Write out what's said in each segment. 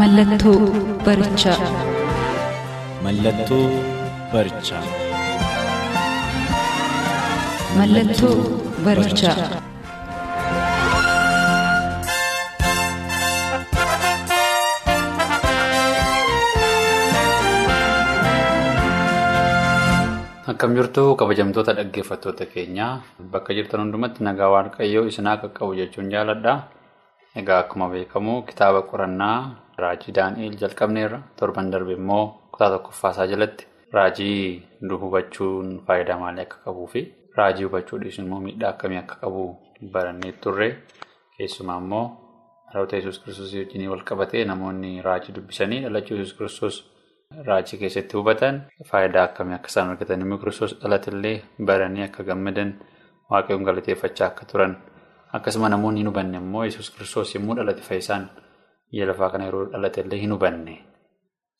Mallattoo barichaa. Mallattoo barichaa. Mallattoo barichaa. Akkam jirtu kabajamtoota dhaggeeffattoota keenyaa bakka jirtan hundumatti nagaa waaqayyoo isinaa qaqqabu jechuun jaaladha. Egaa akkuma beekamu kitaaba qorannaa raajii Daani'eel jalqabneerra torban darbe immoo kutaa tokkoffaasaa jalatti raajii hubachuun faayidaa maalii akka qabuu fi raajii hubachuu dhiisuun immoo miidhaa akkamii akka qabu barannee turre keessumaa immoo dhaloota yesus kiristoos wajjin wal qabatee namoonni raajii dubbisanii dhalachuu yesus kiristoos raajii keessatti hubatan faayidaa akkamii akka isaan argatan immoo kiristoos dhalatillee baranii akka gammadan waaqayyoon galateeffachaa akka turan. Akkasuma namoonni hin hubanne immoo yesus kiristoos yommuu dhalate fayyisaan biyya lafaa kana yeroo dhalate illee hin hubanne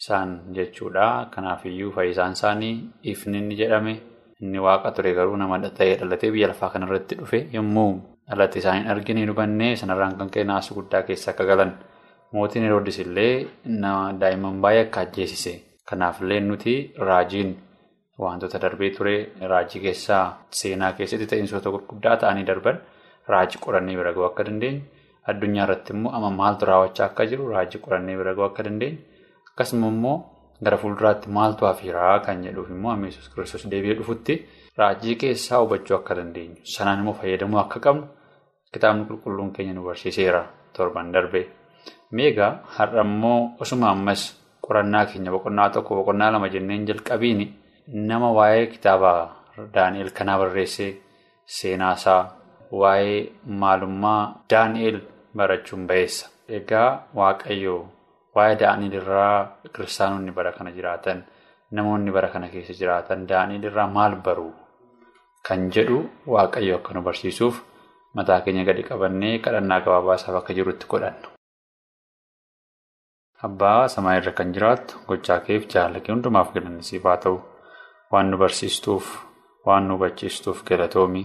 isaan jechuudha. Kanaafiyyuu fayyisaan isaanii ifni inni jedhame inni waaqa ture garuu nama ta'ee dhalatee biyya lafaa kana irratti dhufe yommuu dhalate isaan hin argine hin hubanne sanarraan kan ka'e naasuu guddaa keessa akka galan mootiin Heroodis illee daa'imman baay'ee akka ajjeesise. Kanaafillee nuti raajiin wantoota darbee ture raajii keessaa seenaa keessatti ta'iinsoota gurguddaa ta'anii darban. Raajii qorannee bira ga'uu akka dandeenyu addunyaa irratti immoo amma maaltu raawwachaa akka jiru raajii qorannee bira ga'uu akka dandeenyu akkasuma immoo gara fuulduraatti maaltu hafiiraa kan jedhuuf immoo amma yesus kiristoos deebi'ee dhufutti raajii keessaa hubachuu akka dandeenyu sanaan immoo fayyadamuu akka qabnu kitaabni qulqulluun keenya nu barsiiseera torban darbe. Meegaa har'a immoo osuma ammas qorannaa keenya boqonnaa tokko boqonnaa lama jenneen jalqabiin nama waa'ee kitaaba Daani'el kanaa barreessee seenaasaa. Waa'ee maalummaa Daani'el barachuun ba'eessa. Egaa Waaqayyoo waa'ee Daani'el irraa kiristaanonni bara kana jiraatan namoonni bara kana keessa jiraatan Daani'el irraa maal baru kan jedhu Waaqayyo akka nu barsiisuuf mataa keenya gadi qabannee kadhannaa gabaabaasaaf akka jirutti godhanna. Abbaa samaa irra kan jiraattu gochaa keef jaallatee hundumaaf galanisiif haa ta'u waan nu barsiistuuf waan nu hubachiistuuf galatoomi.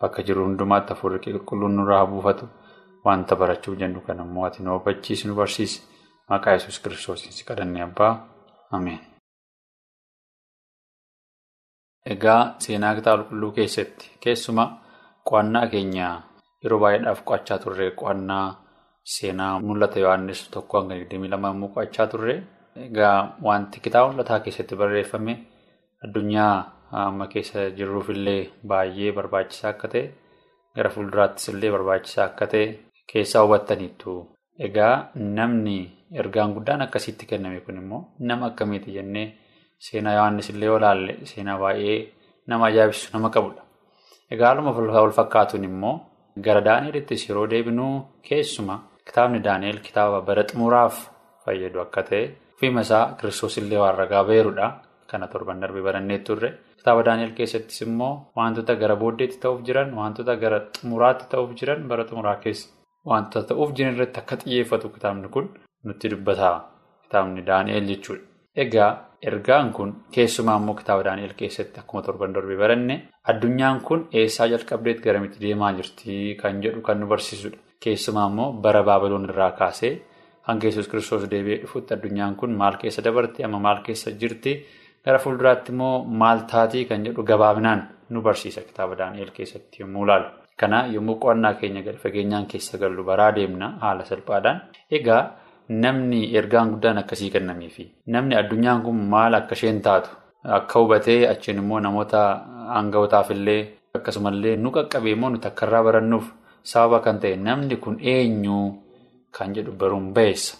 Bakka jiru hundumaatti hafuurri qulqulluun nurraa buufatu wanta barachuuf jennu kan immoo ati nu hubachiisi nu barsiisi maqaa yesus kiristoosiin si kadhannee abbaa ameen. Egaa seenaa kitaaba qulqulluu keessatti keessumaa qo'annaa keenya yeroo baay'eedhaaf qo'achaa turre qo'annaa seenaa mul'ata Yohaannis tokko hanga 22 immoo qo'achaa turre egaa wanti kitaaba mul'ataa keessatti barreeffame addunyaa. Amma keessa jirruuf illee baay'ee barbaachisaa akka ta'e gara fuulduraattis illee barbaachisaa akka ta'e keessaa hubattaniittu. Egaa namni ergaan guddaan akkasitti kenname kun immoo nama akkamiiti jennee seenaa Yohaannis illee olaalle seenaa baay'ee nama ajaa'ibsu nama qabudha. Egaa haaluma wal fakkaatuun immoo gara Daani'elittis yeroo deebinuu keessuma kitaabni Daani'el kitaaba bara xumuraaf fayyadu akka ta'e ofiima isaa kiristoos illee waan ragaa ba'eerudha. Kana torban darbee barannee turre. Kitaaba Daani'el keessattis immoo wantoota gara booddeetti ta'uuf jiran wantoota gara xumuraatti ta'uuf jiran bara xumuraa keessa wantoota ta'uuf irratti akka xiyyeeffatu kitaabni kun nutti dubbata. Kitaabni Daani'el jechuudha. Egaa ergaan kun keessumaa immoo kitaaba Daani'el keessatti akkuma torban darbee baranne addunyaan kun eessaa jalqabdeetti garamitti deemaa jirti kan jedhu kan nu barsiisudha. Keessumaa immoo bara Baabiloon irraa kaasee hanga Yesuus kiristoos deebi'ee dhufutti addunyaan kun maal keessa dabarte amma maal keessa jirti. Gara fuulduraatti immoo maal taatii kan jedhu gabaabinaan nu barsiisa kitaaba Daani'el keessatti yommuu ilaalu. Kana yommuu qo'annaa keenya gadi fageenyaan keessa gallu baraa deemna haala salphaadhaan. Egaa namni ergaan guddaan akkasii kennameefi namni addunyaan kun maal akka isheen taatu akka hubatee achiin immoo namoota aanga'ootaaf illee akkasumallee nu qaqqabee immoo nuti akka irraa barannuuf sababa kan ta'e namni kun eenyu kan jedhu baruun ba'eessa.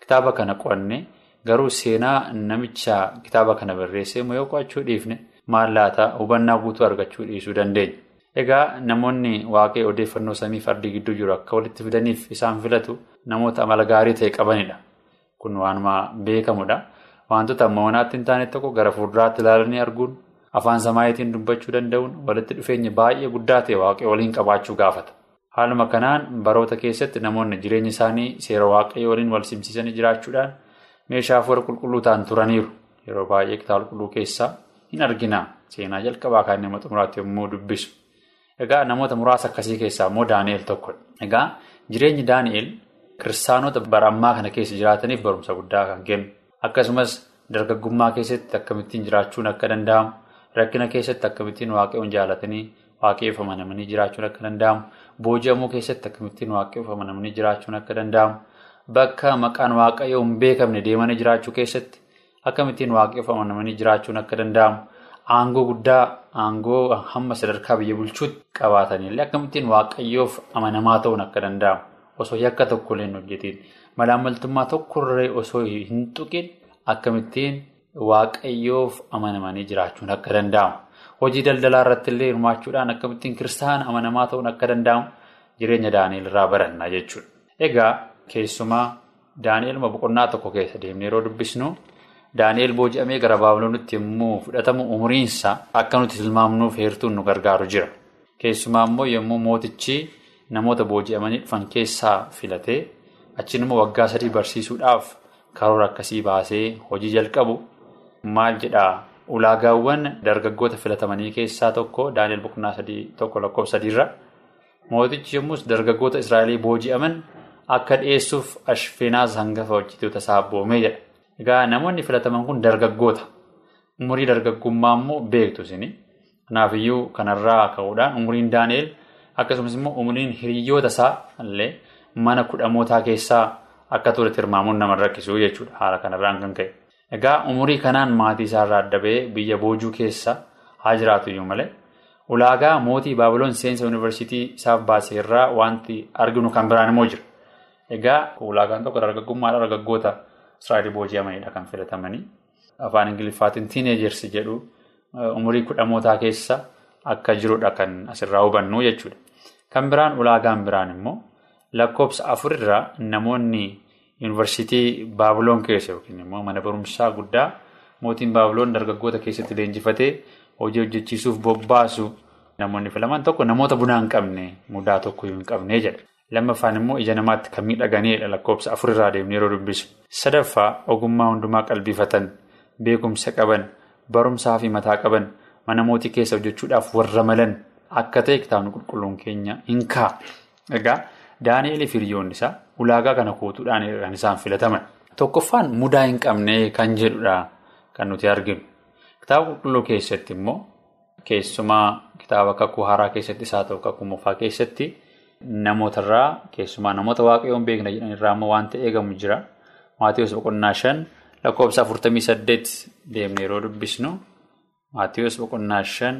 Kitaaba kana qo'anne. Garuu seenaa namicha kitaaba kana barreessee yoo qo'achuu dhiifne maal laata hubannaa guutuu argachuu dhiisuu dandeenya. Egaa namoonni waaqee odeeffannoo samii fardii gidduu jiru akka walitti fidaniif isaan filatu namoota amala gaarii ta'e qabanidha. Kun waanuma beekamudha. Wantoota amma manaatti hin taane tokko gara fuulduraatti ilaalanii arguun afaan samaayitiin dubbachuu danda'uun walitti dhufeenya baay'ee guddaa ta'e waaqee waliin qabaachuu gaafata. Haaluma kanaan baroota keessatti namoonni jireenya isaanii seera waaqayyoo waliin wal simsiisanii jiraachuudhaan meeshaa hafuura qulqulluu ta'an turaniiru. Yeroo baay'ee kitaaba qulqulluu keessaa hin argina. Seenaa jalqabaa kan nama xumuraatti yommuu dubbisu. Egaa namoota muraasa akkasii keessaa immoo Daani'eel tokkodha. Egaa jireenyi Daani'eel kiristaanota bara ammaa kana keessa jiraataniif barumsa guddaa kan kennu. Akkasumas dargaggummaa keessatti akkamittiin jiraachuun akka danda'amu, rakkina keessatti akkamittiin waaqayyoon jaalatanii waaqayyoof amanamanii jiraachuun akka danda'amu, booji'amuu keessatti akkamittiin waaqayyoof amanamanii jiraachuun akka danda'amu, bakka maqaan waaqayyoo hin beekamne deemanii jiraachuu keessatti akkamittiin waaqayyoof amanamanii jiraachuun akka danda'amu, aangoo guddaa aangoo hamma sadarkaa biyya bulchuutti qabaatanillee akkamittiin waaqayyoof amanamaa ta'uun akka danda'amu osoo yakka tokkollee hin hojjetiin malaammaltummaa tokkorree osoo hin tuqin akkamittiin waaqayyoof amanamanii jiraachuun akka danda'amu hojii daldalaa irratti illee hirmaachuudhaan akkamittiin kiristaana amanamaa ta'uun akka danda'amu jireenya daani'el irraa baranna jechuudha. Egaa keessumaa daani'el boqonnaa tokko keessa deemnee yeroo dubbisnu. Daani'el booji'amee gara Baabiloonitti yommuu fudhatamu umriinsa akka nuti tilmaamnuuf heertuun nu gargaaru jira. Keessumaa immoo yommuu mootichi namoota booji'amanii dhufan keessaa filatee achiin immoo waggaa sadii barsiisuudhaaf karoora akkasii baasee hojii jalqabu maal jedhaa ulaagaawwan dargaggoota filatamanii keessaa tokko Daani'el boqonnaa sadii tokko lakkoofsa sadiirra mootichi yommus dargaggoota Israa'elii booji'aman akka dhiyeessuuf ashfeenaas hangafa hojjetoota isaa abboomee jedha. Egaa namoonni filataman kun dargaggoota. Umurii dargaggummaa immoo beektu isini. Kanaafiyyuu kanarraa ka'uudhaan umuriin Daani'el akkasumas immoo umuriin hiriyyoota isaa illee mana kudhamootaa keessaa akka ture tilmaamuun nama rakkisuu jechuudha. Haala kanarraan kan ka'e. Egaa umurii kanaan maatii isaarraa adda ba'ee biyya boojuu keessa haa jiraatu iyyuu malee ulaagaa mootii Baabiloon seensa yuunivarsiitii isaaf baase irraa wanti arginu kan biraan immoo jira. Egaa ulaagaan tokko dargaggummaadha dargaggoota. Israa'eel booji'amanidha kan filatamanii afaan ingiliffaatiin tiineejersi jedhu umurii kudhamootaa keessa akka jirudha kan asirraa hubannu jechuudha. Kan biraan ulaagaan biraan immoo lakkoofsa afurirraa namoonni yuunivarsiitii Baabiloon keessa yookiin immoo mana barumsaa guddaa mootiin Baabiloon dargaggoota keessatti leenjifatee hojii hojjechiisuuf bobbaasu namoonni filaman tokko namoota bunaa hin qabne mudaa tokko hin qabne jedha. Lammaffaan immoo ija namaatti kan miidhaganidha lakkoofsa afurirraa deemnee yeroo dubbisu. Sadaffaa ogummaa hundumaa qalbifatan, beekumsa qaban, barumsaa fi mataa qaban, mana mootii keessa hojjechuudhaaf warra malan akka ta'e kitaabni qulqulluun keenya hin kaa'a. Egaa Daani'eel fi hiriyoonni isaa ulaagaa kana guutuudhaan kan isaan filataman. Tokkoffaan mudaa hin qabne kan jedhudha kan nuti arginu. Kitaaba qulqulluu keessatti immoo keessumaa kitaaba kakuu haaraa keessatti isaa ta'u kakuu moofaa keessatti. Namootarraa keessumaa namoota waaqayyoon beekna jedhan irraa immoo waanta eegamu jira. Maatiyoos boqonnaa shan lakkoofsa afurtamii saddeet deemnee yeroo dubbisnu Maatiyoos boqonnaa shan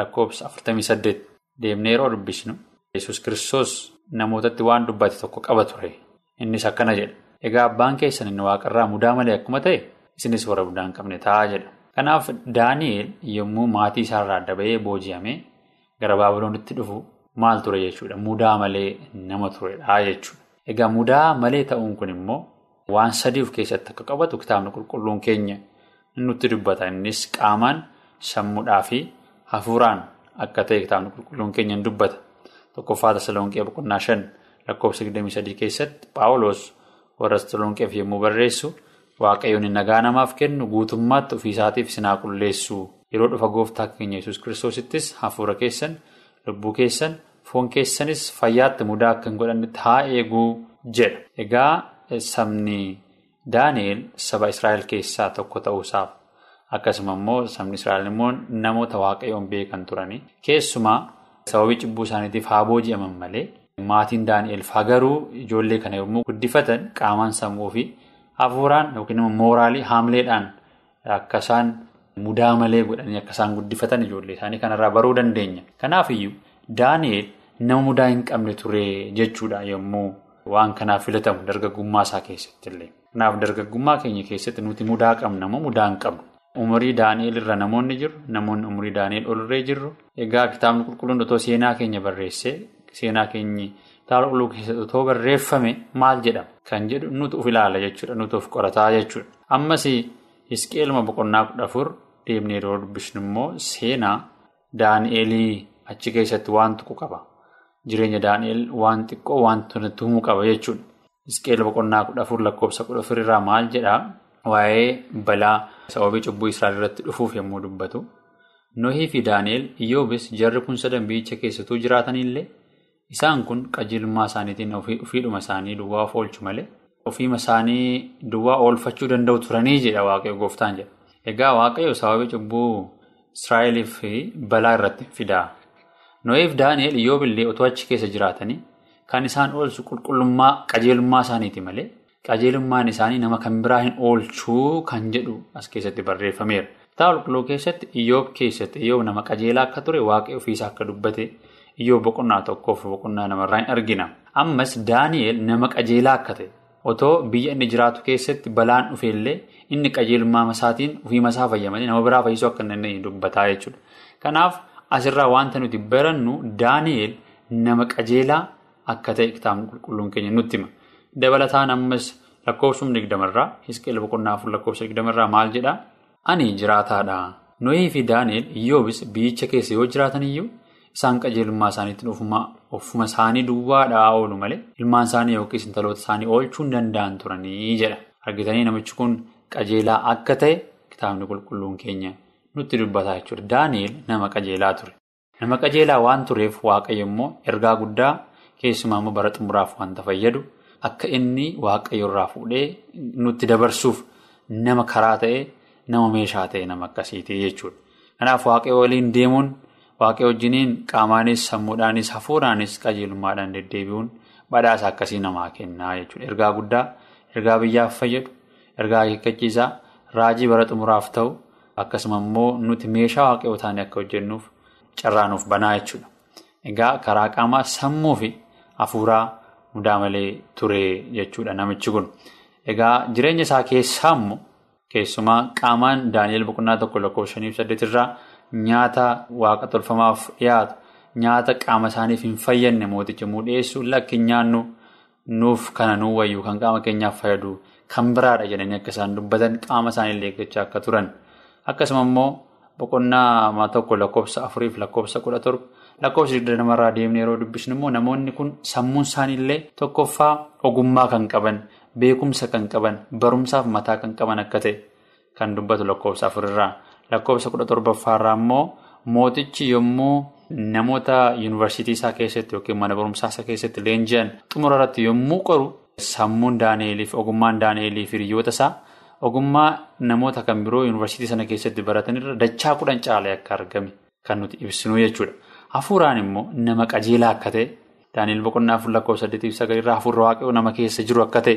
lakkoofsa afurtamii saddeet deemnee yeroo dubbisnu Yesuus kiristoos namootatti waan dubbate tokko qaba ture. Innis akkana jedha. Egaa abbaan keessan inni waaqarraa mudaa malee akkuma ta'e isinis warra mudaa hin qabne ta'a jedha. Kanaaf Daani'eel yommuu maatii isaarraa adda ba'ee booji'amee gara Baabiloonitti dhufu. Maal ture jechuudha mudaa malee nama turedha jechuudha. Egaa mudaa malee ta'uun kun immoo waan sadii of keessatti akka qabatu kitaabni qulqulluun keenya nutti dubbata. Innis qaamaan sammuudhaa fi hafuuraan akka ta'e kitaabni qulqulluun keenya ni dubbata. Tokkoffaa Tasalonqee boqonnaa shan lakkoofsa 23 keessatti Paawuloos warra Tasalonqeef yommuu barreessu waaqayyoon nagaa namaaf kennu guutummaatti ofiisaatiif sinaa qulleessu yeroo dhufa gooftaa keenya Yesuus kiristoosittis hafuura keessan lubbuu keessan. Foon keessanis fayyaatti mudaa akka hin godhannetti haa eeguu jedha. Egaa sabni Daani'el saba Israa'el keessaa tokko ta'uusaaf akkasuma immoo sabni Israa'el immoo namoota waaqayyoon beekan turanii keessumaa sababii cubbuu isaaniitiif haa booji'aman malee maatiin Daani'el faa garuu ijoollee kana yommuu guddifatan qaamaan sammuu fi hafuuraan yookiin immoo mooraalii haamleedhaan akka isaan mudaa malee godhanii akka isaan guddifatan ijoollee isaanii kanarraa baruu dandeenya. Kanaafiyyuu Daani'el. Nama mudaa hin qabne ture jechuudha yommuu waan kanaaf filatamu dargaggummaa isaa keessatti illee. Kanaaf dargaggummaa keenya keessatti nuti mudaa qabna moo mudaa hin qabnu? Umurii Daani'eel irra namoonni jiru. Namoonni umurii Daani'eel olirree jirru. Egaa kitaabni qulqulluun otoo seenaa keenya barreessee seenaa keenyi kitaaba qulqulluu keessatti otoo barreeffame maal jedhama kan jedhu nuti of ilaala jechuudha. Nuti of qorataa jechuudha. Ammas Hisqeeluma boqonnaa kudha afur deemnee yeroo dubbisnu immoo seenaa Daani'eelii achi keessatti waan tuqu qaba. Jireenya Daani'eel waan xiqqoo wantoota nutti himuu qaba jechuudha. Hisqeel boqonnaa kudha afur lakkoofsa kudha afur irraa maal jedhaa waa'ee balaa sababii cubbuu Israa'el irratti dhufuuf yommuu dubbatu. Nohii fi Daani'eel Iyyoobis jarri kun sadan biyyicha keessatuu jiraatanillee isaan kun qajeelummaa isaaniitiin ofiidhuma isaanii duwwaa of oolchu malee ofiima isaanii duwwaa oolfachuu danda'u turanii jedha waaqayyo gooftaan jedha. Egaa waaqayyo sababii cubbuu Israa'eliif balaa irratti fidaa. Nohiif Daani'eel Iyyoobillee otoo achi keessa jiraatanii kan isaan oolchu qulqullummaa qajeelummaa isaaniiti malee qajeelummaan isaanii nama kan biraa hin oolchuu kan jedhu as keessatti barreeffameera. Kitaaba qulqulluu keessatti Iyyoob keessatti Iyyoob nama qajeelaa akka ture waaqee ofiisaa akka dubbate Iyyoob boqonnaa tokkoof boqonnaa namarraa hin argina. Ammas Daani'eel nama qajeelaa akka ta'e otoo biyya inni jiraatu keessatti balaan dhufeellee inni qajeelummaa isaatiin ofii masaa fayyamanii nama biraa fayyisuu akka inni dubbataa jechuudha. Kanaaf asirraa wanta nuti barannu Daani'eel nama qajeelaa akka ta'e kitaabni qulqulluun keenya nutti hima. Dabalataan ammas lakkoofsuma digdamarraa Hisqeel boqonnaa afur lakkoofsa digdamarraa maal jedhaa? Ani jiraataadha. Nohii fi Daani'eel Iyyoobis biyyicha keessa yoo jiraatan iyyuu isaan qajeelummaa isaaniitiin ofuma isaanii duwwaadhaa oolu malee ilmaan isaanii yookiis intaloota isaanii oolchuu hin danda'an turanii jedha. Argitanii namichi kun qajeelaa akka ta'e kitaabni qulqulluun keenya nutti dubbataa jechuudha. Daani'eel nama qajeelaa ture. Nama qajeelaa waan tureef waaqayyo immoo ergaa guddaa keessumaa immoo bara xumuraaf wanta fayyadu akka inni waaqayyo irraa fuudhee nutti dabarsuuf nama karaa ta'e nama meeshaa ta'e nama akkasiiti jechuudha. Kanaaf waaqayyo waliin deemuun waaqayyo wajjiniin qaamaanis sammuudhaanis hafuuraanis qajeelummaadhaan deddeebi'uun badhaasa akkasii namaa kennaa jechuudha. Ergaa guddaa ergaa biyyaaf fayyadu ergaa akeekkachiisaa raajii bara xumuraaf ta'u akkasuma immoo nuti meeshaa waaqayyoo taanee akka hojjennuuf carraa nuuf banaa jechuudha. Egaa karaa qaamaa sammuu fi hafuuraa mudaa malee ture jechuudha namichi kun. Egaa jireenya isaa keessaa immoo keessumaa qaamaan Daani'eel boqonnaa tokko lakkoofsa shanii fi saddeet irraa nyaata waaqa tolfamaaf dhiyaatu nyaata qaama isaaniif hin fayyadne mooticha immoo dhiyeessu lakki nyaannu nuuf kana nuu wayyuu kan qaama keenyaaf fayyadu kan biraadha jedhanii akka isaan dubbatan qaama isaanii eeggachaa akka turan. Akkasuma immoo boqonnaa tokko lakkoofsa afuriif lakkoofsa kudha torba lakkoofsa digdama namarraa deemnee yeroo dubbisnu immoo namoonni kun sammuun isaaniillee tokkoffaa ogummaa kan qaban beekumsa kan qaban barumsaaf mataa kan qaban akka ta'e kan dubbatu lakkoofsa afurirraa lakkoofsa kudha torbaffaarraa immoo mootichi yommuu namoota yuunivarsiitii isaa keessatti yookiin mana barumsaa isaa keessatti leenji'an xumura irratti yommuu qoru sammuun Daani'eeliif ogummaan Daani'eeliif hiriyoota isaa. Ogummaa namoota kan biroo yuunivarsiitii sana keessatti baratanirra dachaa kudhan caalee akka argame kan nuti ibsinu jechuudha. Hafuuraan immoo nama qajeelaa akka ta'e Daani'eel boqonnaa afur lakkoofsa sagalirraa hafuurra waaqayyoo nama keessa jiru akka ta'e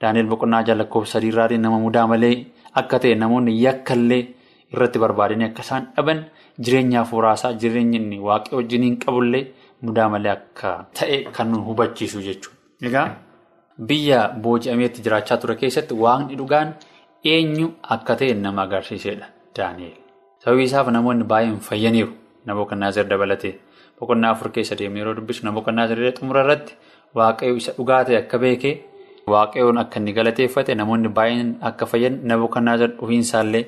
Daani'eel boqonnaa jaha lakkoofsa sadiirraa nama mudaa malee akka ta'e namoonni yakkallee irratti barbaadanii akka isaan dhaban jireenya hafuuraasaa jireenya inni waaqayyoo wajjiniin qabullee mudaa malee akka ta'e kan nu hubachiisu jechuudha. Biyya booji'ameetti jiraachaa ture keessatti waaqni dhugaan eenyu akka ta'e nama agarsiisedha Daani'eel. Sababii isaaf namoonni baay'een fayyaniiru Nabokannaazer dabalatee boqonnaa afur keessa deemee yeroo dubbisu Nabokannaazer xumura irratti waaqayyo isa dhugaa ta'e akka beekee waaqayyoon akka inni galateeffate namoonni baay'een akka fayyan Nabokannaazer dhufiinsaallee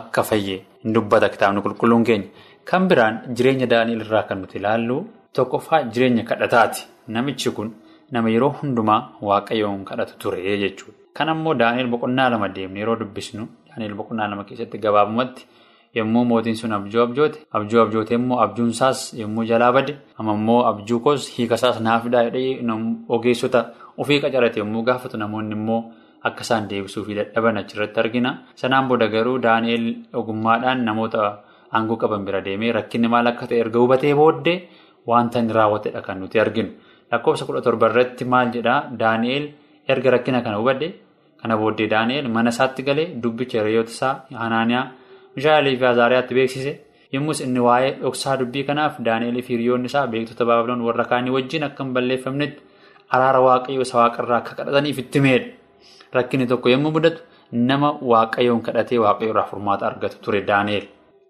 akka fayye hin dubbata kitaabni qulqulluun keenya. Kan biraan jireenya Daani'eel irraa kan nuti ilaallu tokkoffaa jireenya kadhataati. Namichi kun. Nama yeroo hundumaa waaqayyoon kadhatu ture jechuudha. Kan ammoo Daani'eel boqonnaa lama deemnee yeroo dubbisnu Daani'eel boqonnaa lama keessatti gabaabumatti yommuu mootiin sun abjuu abjoote abjuu abjoote immoo abjuunsaas yommuu jalaa bade amma immoo abjuu koos hiikasaas naafidhaa jedhee ogeessota ofii qacarate yommuu gaafatu namoonni immoo akka isaan deebisuu fi dadhaban achirratti argina. Sanaan booda garuu Daani'eel ogummaadhaan namoota aangoo qaban bira deemee rakkinni maal akka ta'e erga hubatee booddee wanta inni raawwatedha kan nuti arginu. Lakkoofsa kudha torba irratti maal jedhaa Daani'eel erga rakkina kana hubadde kana booddee Daani'eel mana isaatti galee dubbicha hiriyoota isaa Hanaaniyaa Mishaalee fi Azaariyaatti beeksise yommus inni waa'ee dhoksaa dubbii kanaaf Daani'eel fi hiriyoonni isaa beektota Baabiloon warra kaanii wajjin akka hin balleeffamnetti araara waaqayyoo isa waaqarraa akka kadhataniif itti meedha. Rakkinni tokko yommuu mudatu nama waaqayyoon kadhatee waaqayyo irraa furmaata argatu ture Daaneel.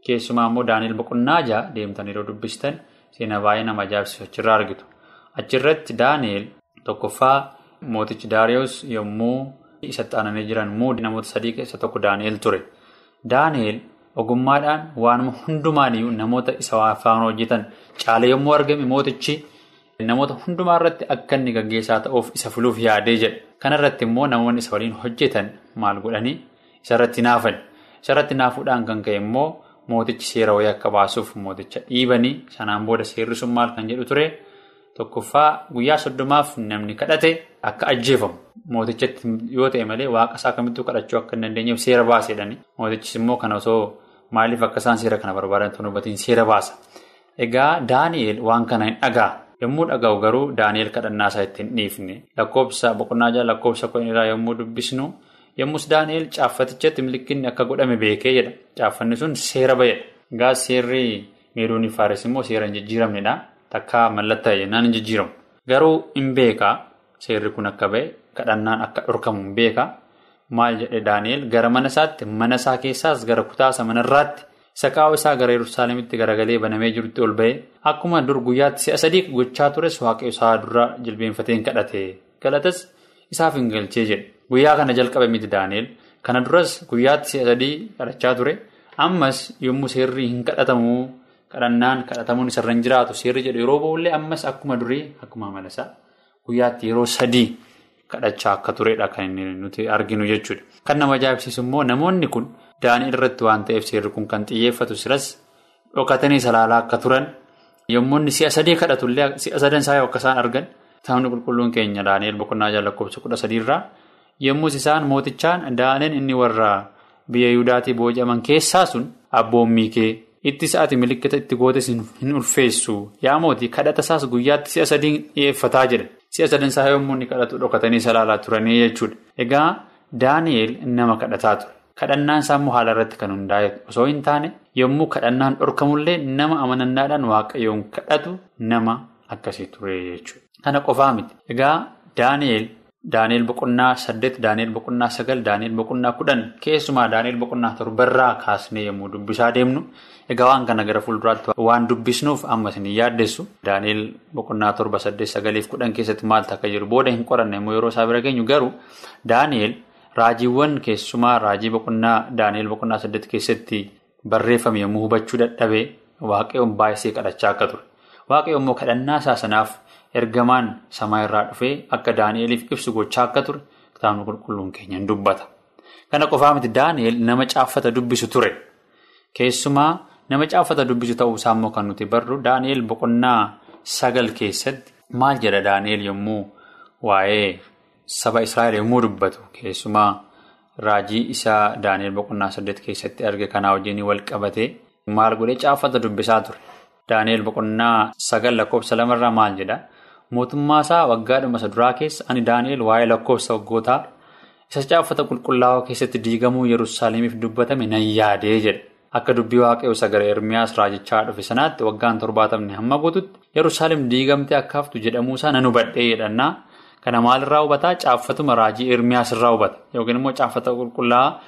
Keessumaa immoo Daaneel boqonnaa ja'a deemtanii yeroo dubbistan seenaa baay'ee nama ajaa'ibsiisu achirraa argitu. Achirratti Daaneel tokkoffaa mootichi Daariyoos yommuu isatti aananii jiran muudi namoota sadii keessa tokko Daaneel ture. Daaneel ogummaadhaan waanuma hundumaaniyyuu namoota isa faana hojjetan caala yommuu argame mootichi namoota hundumaa irratti akka inni gaggeessaa ta'uuf isa filuuf yaadee jedha. Kanarratti immoo namoonni isa waliin hojjetan maal godhanii isarratti naafan. Isarratti naafuudhaan kan ka'e immoo mootichi seera wayii akka baasuuf mooticha dhiibanii sanaan booda seerri sun maal kan jedhu ture tokkoffaa guyyaa soddomaaf namni kadhate akka ajjeefamu. Mootichatti yoo ta'e malee waaqa isaa kamittuu kadhachuu akka hin dandeenyeef seera baasedhani. Mootichis immoo kana osoo maaliif akka isaan seera kana barbaadan tun hubatiin seera baasa. Egaa Daani'eel waan kana hin dhagaa. Yommuu dhaga'u garuu Daani'eel kadhannaa isaa ittiin dhiifne lakkoofsa boqonnaa jala lakkoofsa kudhan irraa yommuu dubbisnu yommus Daani'eel caaffatichatti milikinni akka godhame beekee jedha. Caaffanni sun seera ba'edha. Egaa seerri meedoonii faares immoo seera hin jijjiiramnedha. Takka mallatta'e jennaan hin jijjiiramu. Garuu hin beekaa seerri kun akka ba'e kadhannaan akka dhorkamu hin beekaa. Maal jedhe Daani'eel gara mana isaatti mana isaa keessaas gara kutaasa manarraatti isa qaawwa isaa gara Yerusaalemitti garagalee banamee jirutti ol ba'e akkuma dur guyyaatti si'a sadii gochaa tures waaqayyo isaa dura jilbeenfatee hin kadhate galatas isaaf hin galchee jedhe guyyaa kana jalqabe miti Daani'eel kana duras guyyaatti si'a sadii kadhachaa ture ammas yommuu seerri hin kadhatamu kadhannaan kadhatamuun isarra hin jiraatu seerri jedhu yeroo ba'ullee ammas akkuma durii akkuma amalasaa guyyaatti yeroo sadii. kadhachaa akka turedha kan nuti arginu jechuudha. Kan nama ajaa'ibsiisu immoo namoonni kun Daani'eel irratti waan ta'eef seerri kun kan xiyyeeffatu siras dhokatanii salaalaa akka turan yommuu inni si'a sadii kadhatullee si'a sadan isaa akka isaan argan taa'umni qulqulluun keenya Daani'eel boqonnaa jala lakkoofsa kudha sadiirraa yommus isaan mootichaan Daani'eel inni warra biyya Yihudaatii booji'aman keessaa sun abboommii kee itti sa'aati milikkita itti gootes hin ulfeessu yaa mootii kadhata isaas guyyaatti si'a sadii dhiyeeffataa jedha. Si'a sadan isaa yommuu inni kadhatu dhokatanii salaalaa turanii jechuudha. Egaa Daani'eel nama kadhataa ture. Kadhannaan isaa immoo haala irratti kan hundaa'e osoo hin taane yommuu kadhannaan dhorkamullee nama amanannaadhaan waaqayyoon kadhatu nama akkasii ture jechuudha. Kana qofaa miti. Egaa Daani'eel Daani'eel boqonnaa saddeet, Daani'eel boqonnaa sagal, Daani'eel boqonnaa kudhan keessumaa Daani'eel boqonnaa torbarraa kaasnee yommuu dubbisaa deemnu egaa waan kana gara fuulduraatti waan dubbisnuuf ammas hin yaaddessu. Daani'eel boqonnaa torba, saddeet, sagaliif kudhan keessatti maaltu akka jiru booda hin qoranne immoo yeroo isaa bira geenyu garuu Daani'eel raajiiwwan keessumaa raajii boqonnaa Daani'eel boqonnaa saddeet keessatti barreeffame yommuu hubachuu dadhabee waaqayyoon baay'isee kadhachaa akka ture. Waaqayyo immoo kadhannaa isaa sanaaf ergamaan samaa irraa dhufee akka Daani'eliif ibsu gochaa akka ture kitaabni qulqulluun keenya hin dubbata. Kana qofaa miti Daani'el nama caaffata dubbisu ture. Keessumaa nama caaffata dubbisu ta'uu isaa immoo kan nuti barru Daani'el boqonnaa sagal keessatti maal jedha Daani'el yommuu waa'ee saba Israa'el yommuu dubbatu keessumaa raajii isaa Daani'el boqonnaa saddeet keessatti arge kanaa wajjin wal qabatee maal godhee caaffata dubbisaa ture. Daani'el boqonnaa sagal lakkoofsa lamarraa maal jedha? Mootummaa isaa waggaadhuma isa duraa keessa ani Daani'el waa'ee lakkoofsa waggootaa isa caaffata qulqullaa'oo keessatti diigamuu Yerusaalemiif dubbatame nan yaadee jedha. Akka dubbii waaqayyoo isa gara Ermiyaas raajichaa dhufe sanaatti waggaan torbaatamni hamma guututti Yerusaalem diigamtee akka haftu jedhamuusaa nan hubadhee jedhannaa. Kana maalirraa hubataa? Caaffatuma raajii Ermiyaas irraa hubata. Yookiin immoo caaffata qulqullaa'aa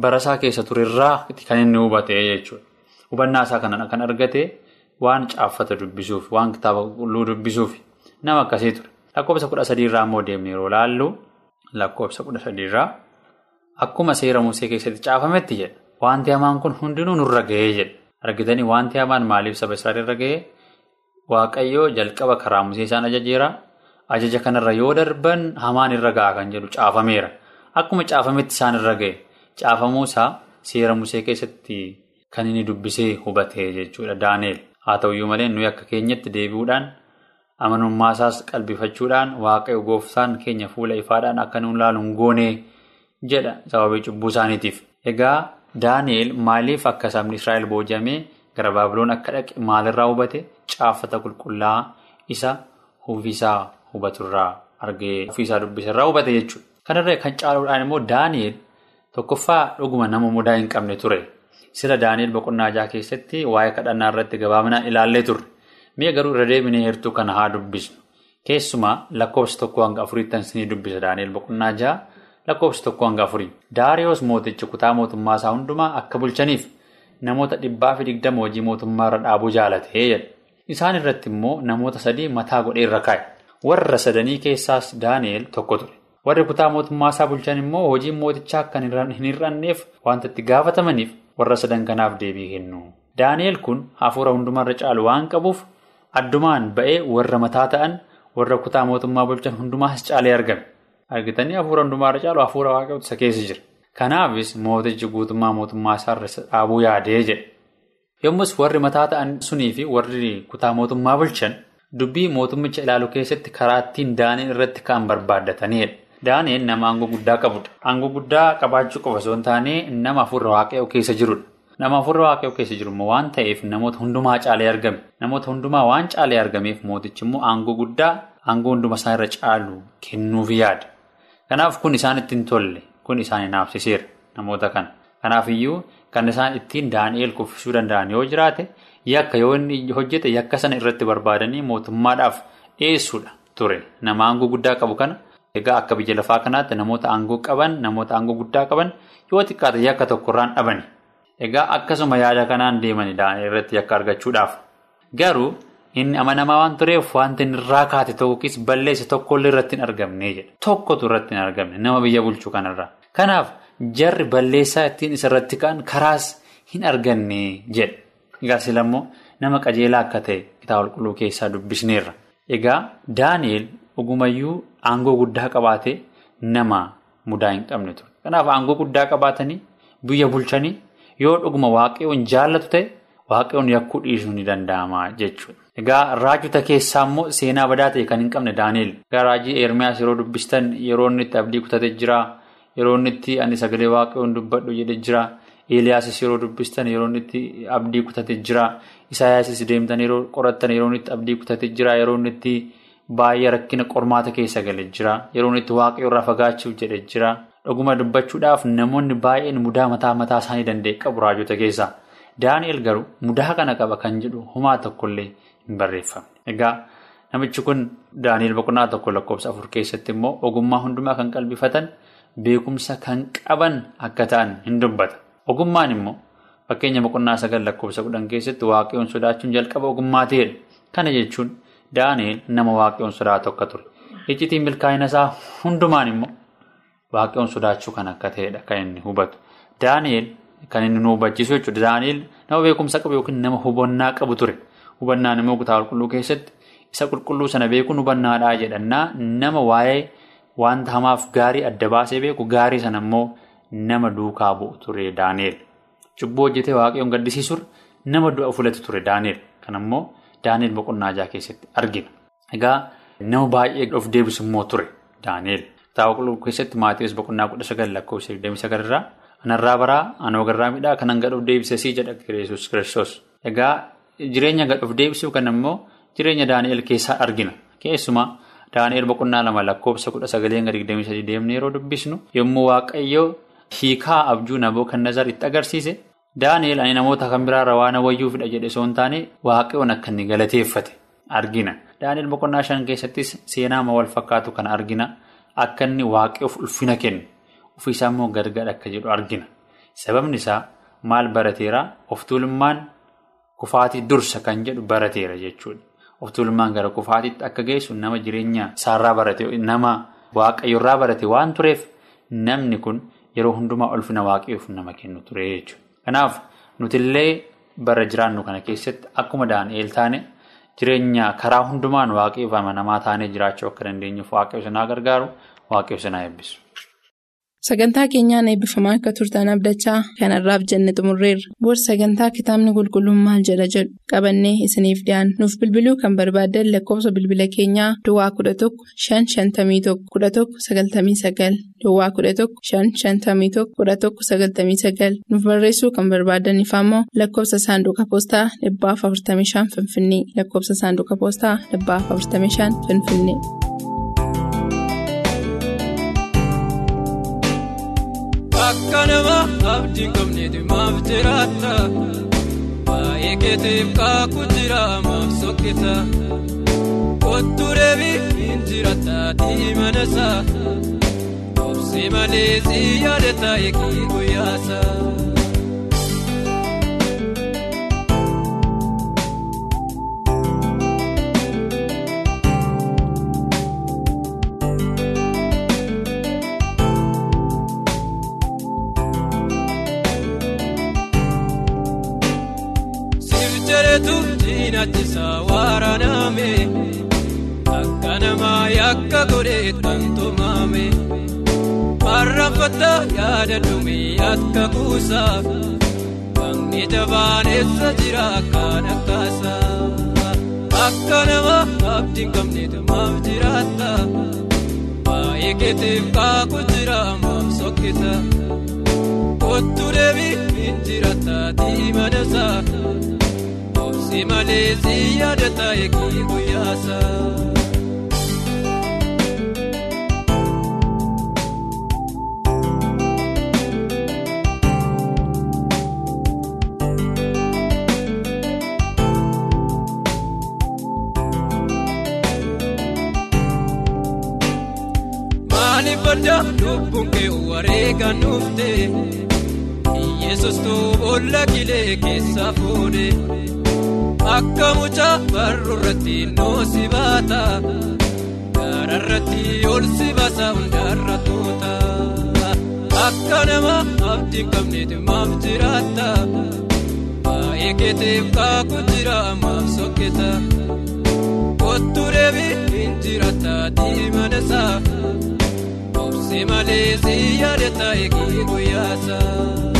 barasaa keessa turerraa kan inni hubate jechuudha. Hubannaa isaa kana kan argate waan caaffata dubbisuuf, waan kitaaba qulqulluu dubbisuuf nama akkasii ture. Lakkoofsa kudha sadiirraa immoo deemnee yeroo laallu lakkoofsa kudha sadiirraa akkuma seera Musee keessatti caafametti jedha. Wanti hamaan kun hundinuu nurra gahee jedha. Argitanii wanti hamaan maaliif saba Israa'el irra gahee? Waaqayyoo jalqaba karaa Musee isaan ajajeera. Ajaja kanarra yoo darban hamaan irra gahaa kan jedhu caafameera. Akkuma caafametti isaan irra gahe. Caafamuusaa seera Musee keessatti kan inni dubbisee hubate jechuudha Daaneel. Haa ta'uyyuu malee nuyi akka keenyatti deebi'uudhaan amanummaa isaas qalbifachuudhaan waaqayyo gooftaan keenya fuula ifaadhaan akka nuun laaluun goonee jedha sababii cubbuu isaaniitiif. Egaa Daaneel maaliif akka sabni Israa'el booji'amee gara Baabiloon akka dhaqe maalirraa hubate caaffata qulqullaa'aa isa ofiisaa hubaturraa argee ofiisaa dubbisarraa hubate jechuudha. Kanarra kan caaluudhaan immoo Daaneel tokkoffaa dhuguma nama mudaa hin qabne ture. Sila Daani'el boqonnaa jaha keessatti waa'ee kadhannaa irratti gabaabinaan ilaallee turre. Mi'a garuu irra deebinee heertuu kana haa dubbisnu. Keessumaa lakkoofsa tokko hanga afuriitti isinii dubbisa Daani'el boqonnaa jaha lakkoofsi tokko hanga afurii. Daariyoos mootichi kutaa mootummaa isaa hundumaa akka bulchaniif namoota dhibbaa fi digdama hojii mootummaa irra dhaabuu jaalatee jedha. Isaan irratti immoo namoota sadii mataa godhee irra kaa'e. Warra sadanii keessaas Daani'eel tokko ture. Warri kutaa mootummaa isaa bulchan immoo hojiin mootichaa akka hin hir'anneef wanta itti gaafatamaniif warra sadan kanaaf deebii kennu. Daani'eel kun hafuura hundumarra caalu waan qabuuf addumaan ba'ee warra mataa ta'an warra kutaa mootummaa bulchan hundumaas caalee argame. Argitanii hafuura hundumarra caalu hafuura waaqayyoota isa keessa jira. Kanaafis mootichi guutummaa mootummaa isaarra dhaabuu yaadee jedhe. Yommus warri mataa ta'an sunii fi warri kutaa mootummaa bulchan dubbii mootummicha ilaalu keessatti karaa ittiin Daani'eel irratti kan barbaaddatanidha. Daani'eel nama aangoo guddaa qabudha. Aangoo guddaa qabaachuu qofa osoo hin taane nama hafuura waaqayyoo keessa jirudha. Nama hafuura waaqayyoo keessa jiru immoo waan ta'eef namoota hundumaa caalee argame. Namoota hundumaa waan caalee argameef mootichi immoo aangoo guddaa aangoo hunduma isaa irra caalu kennuuf yaada. Kanaaf kun isaan ittiin tolle kun isaan hinaafsiseera namoota kana. Kanaafiyyuu kan isaan ittiin Daani'eel kuffisuu danda'an yoo jiraate yakka yoo inni hojjete yakka sana irratti barbaadanii mootummaadhaaf dhiyeessuudha ture. Nama aangoo guddaa qabu kana egaa akka biyya lafaa kanaatti namoota aangoo qaban namoota aangoo guddaa qaban yoo xiqqaate yakka tokkorraan dhabani. Egaa akkasuma yaada kanaan deemani Daani'eel irratti yakka argachuudhaaf. Garuu inni amanamaa waan tureef wanti inni irraa kaate tokkis balleesse tokkollee irratti hin argamne jedha. Tokkotu irratti hin argamne nama biyya bulchuu kanarraa. Kanaaf jarri balleessaa ittiin isarratti ka'an karaas hin arganne jedha. Egaa silammoo nama qajeelaa akka ta'e kitaaba qulqulluu keessaa dubbisneerra. Egaa Daani'eel ogumayyuu aangoo guddaa qabaatee nama mudaa hin qabne ture. Kanaaf aangoo guddaa qabaatanii biyya bulchanii yoo dhuguma waaqayyoon jaallatu ta'e waaqayyoon yakkuu dhiisuu ni danda'ama jechuudha. Egaa raajota keessaa immoo seenaa badaa ta'e kan hin qabne Daani'eel. Egaa raajii Eermiyaas yeroo dubbistan yeroo inni itti abdii kutatee jira. Yeroo inni itti ani sagalee waaqayyoon dubbadhu jedhee jira. Eeliyaasis yeroo dubbistan yeroo itti abdii kutatee jira. Isaayaasis deemtan yeroo qorattan yeroo itti abdii kutatee jira. Yeroo itti baay'ee rakkina qormaata keessa galee jira. Yeroo itti waaqayyoo irraa fagaachuuf jedhee jira. Dhuguma dubbachuudhaaf namoonni baay'een mudaa mataa mataa isaanii danda'e qabu raajota keessaa. Daani'eel garuu mudaa kana qaba kan jedhu homaa tokkollee hin barreeffamne. Egaa namichi kun Daani'eel boqonnaa tokko lakkoofsa afur keessatti immoo ogummaa hundumaa kan qalbifatan beekumsa kan qaban akka ta'an hin dubbata. Ogummaan immoo fakkeenya boqonnaa sagal lakkoofsa kudhan keessatti waaqayyoon sodaachuun jalqaba ogummaa ta'edha. Kana jechuun Daani'eel nama waaqayyoon sodaatu akka ture. Iccitiin milkaa'ina isaa hundumaan immoo waaqayyoon sodaachuu kan akka ta'edha kan inni hubatu. Daani'eel kan inni nu hubachiisu jechuudha. Daani'eel nama beekumsa qabu yookiin nama hubannaa qabu ture. Hubannaan immoo kutaa qulqulluu keessatti isa qulqulluu sana beekuun hubannaadhaa jedhannaa nama waa'ee wanta hamaaf gaarii adda baasee beeku gaarii sana immoo nama duukaa bu'u ture Daani'eel. Cubbuu hojjetee waaqayyoon gaddisiisurra nama du'a filatu ture Daani'eel. Kan immoo Daani'eel boqonnaa jaha keessatti argina. Egaa nama baay'ee of deebisu immoo ture Daani'eel. Kitaaba qulqulluu keessatti Maatiyoos boqonnaa kudha sagal lakkoofsa digdamii sagalirraa anarraa baraa anoo garraa midhaa kanan gad of deebisee jedha Yesuus Kiristoos. Egaa jireenya gad of deebisuu kan immoo jireenya Daani'eel keessaa argina. Keessumaa Daani'eel boqonnaa lama lakkoofsa kudha sagalee hanga digdamii sadii deemnee yeroo dubbisnu yommuu waaqayyoo hiikaa abjuu Nabukadnezar itti agarsiise Daani'eel ani namoota kan biraarra waan wayyuufidha jedhe osoo hin taane waaqayyoon akka inni galateeffate argina. Daani'eel boqonnaa shan keessattis seenaama wal fakkaatu kan argina. Akka inni waaqayyoof ulfina kennu ofiisaa immoo gargar akka jedhu argina. Sababni isaa maal barateera of tuulummaan kufaatii dursa kan jedhu barateera jechuudha. Of tuulummaan gara kufaatiitti akka geessu nama jireenya isaarraa barate nama waaqayyoorraa barate waan tureef namni kun yeroo hundumaa ulfina waaqayyoof nama kennu ture jechuudha. Kanaaf nutillee bara jiraannu kana keessatti akkuma Daani'eel taane jireenya karaa hundumaan waaqayyoof amanamaa taanee jiraachuu akka dandeenyuuf waaqayyo sanaa gargaaru waaqayyo sanaa eebbisu. Sagantaa keenyaan eebbifamaa akka turtan abdachaa kanarraaf jenne xumurreerra. Booda sagantaa kitaabni qulqulluun maal jedha jedhu qabannee isiniif dhiyaanna. Nuuf bilbiluu kan barbaaddan lakkoofsa bilbila keenyaa Duwwaa kudha tokko shan shantamii tokko kudha tokko sagaltamii sagal Duwwaa kudha tokko shan shantamii tokko kudha tokko sagaltamii sagal nuuf barreessuu kan barbaadaniif ammoo lakkoofsa saanduqa poostaa dhibbaaf afurtamii shan Finfinnee lakkoofsa saanduqa poostaa dhibbaaf afurtamii shan Finfinnee. Akka nama abdii qabneeti maaf jiraata baay'ee keetiif kaakuu jira maaf sokkisa kottu deebii hin jiraata diimana isaa Si malee si yaadata eegi guyyaasa. Siif jedhetu cinaachiisa waraaname akka namaa yakka godhee kan tumame marraffata yaada dhume akka kuusaaf Waaqni jabaan eessa jira kan akkaasa akka nama abdiin qabneetu maaf jiraata baay'ee keetiif kaakuu jira maaf sokkisa. Kottu deebii hin jiraata diimanaasa obsi malee si yaadata eegi guyyaasa. Maaliif adda lubbuun kee wareegaa nuufte? Yesus boolla kilee keessa fuudhe akka mucaa barruu irratti noosi baata. Gaara irratti ol si baasa hundarra tuuta. Akka nama abdii qabneeti maaf jiraata. Baay'ee keetiif kaakuu jira maaf sokketa. Kottu deebii hin jiraata diimanaasa obsi malee si yaadata eegi guyyaasa. Keessa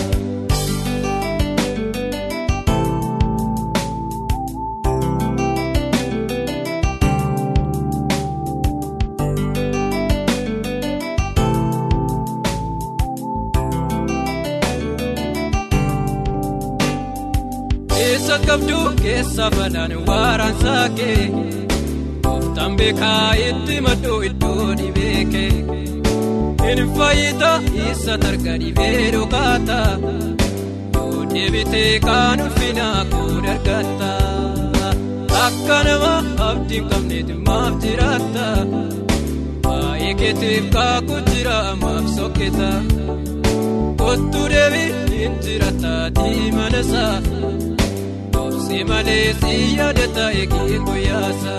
qabdu keessa balaan waaraan saakee Gooftaan beekaa itti maddu iddoo dhibeekee Hin fayyita isa targa dhibee dhokaata Yoo deebitee kan ulfinaa koo dargatta Akka nama abdiin qabneeti maaf jiraata Baay'ee keetiif kaakuu jira maaf sokketa Kottu deebii hin jiraata diimanaasa. Si malee si yaadata eegi guyyaasa.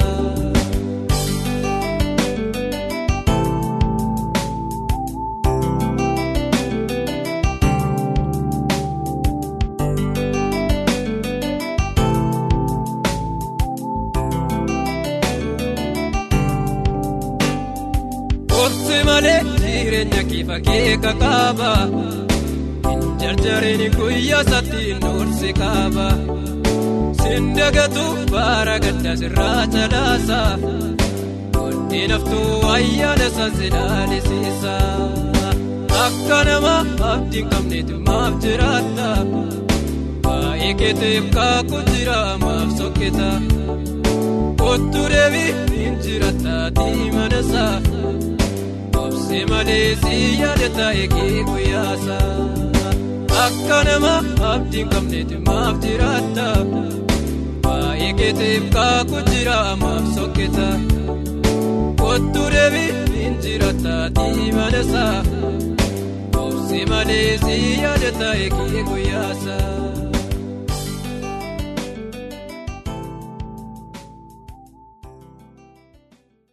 Obsi malee jireenya kiifa keeka kaaba. Jarjareen guyyaa satti noorsi kaaba. Sindagatu baara gadda sirraa calaasa. Wanti naftuu ayyaana isaas ilaalisiisa. Akka nama abdiin qabneetu maaf jiraata. Baay'ee keetiif kaakuu jira maaf sokketa. Kottu deebii hin jiraata diimanaasa. Obsi malee si yaadata eegi guyyaasa. Akka nama abdiin qabneetu maaf jiraata. Baay'ee keetiif kaakuu jira maaf sokketa. Kottu deebii hin jiraata diimanaasa. Obsi malee si yaadata eegi guyyaasa.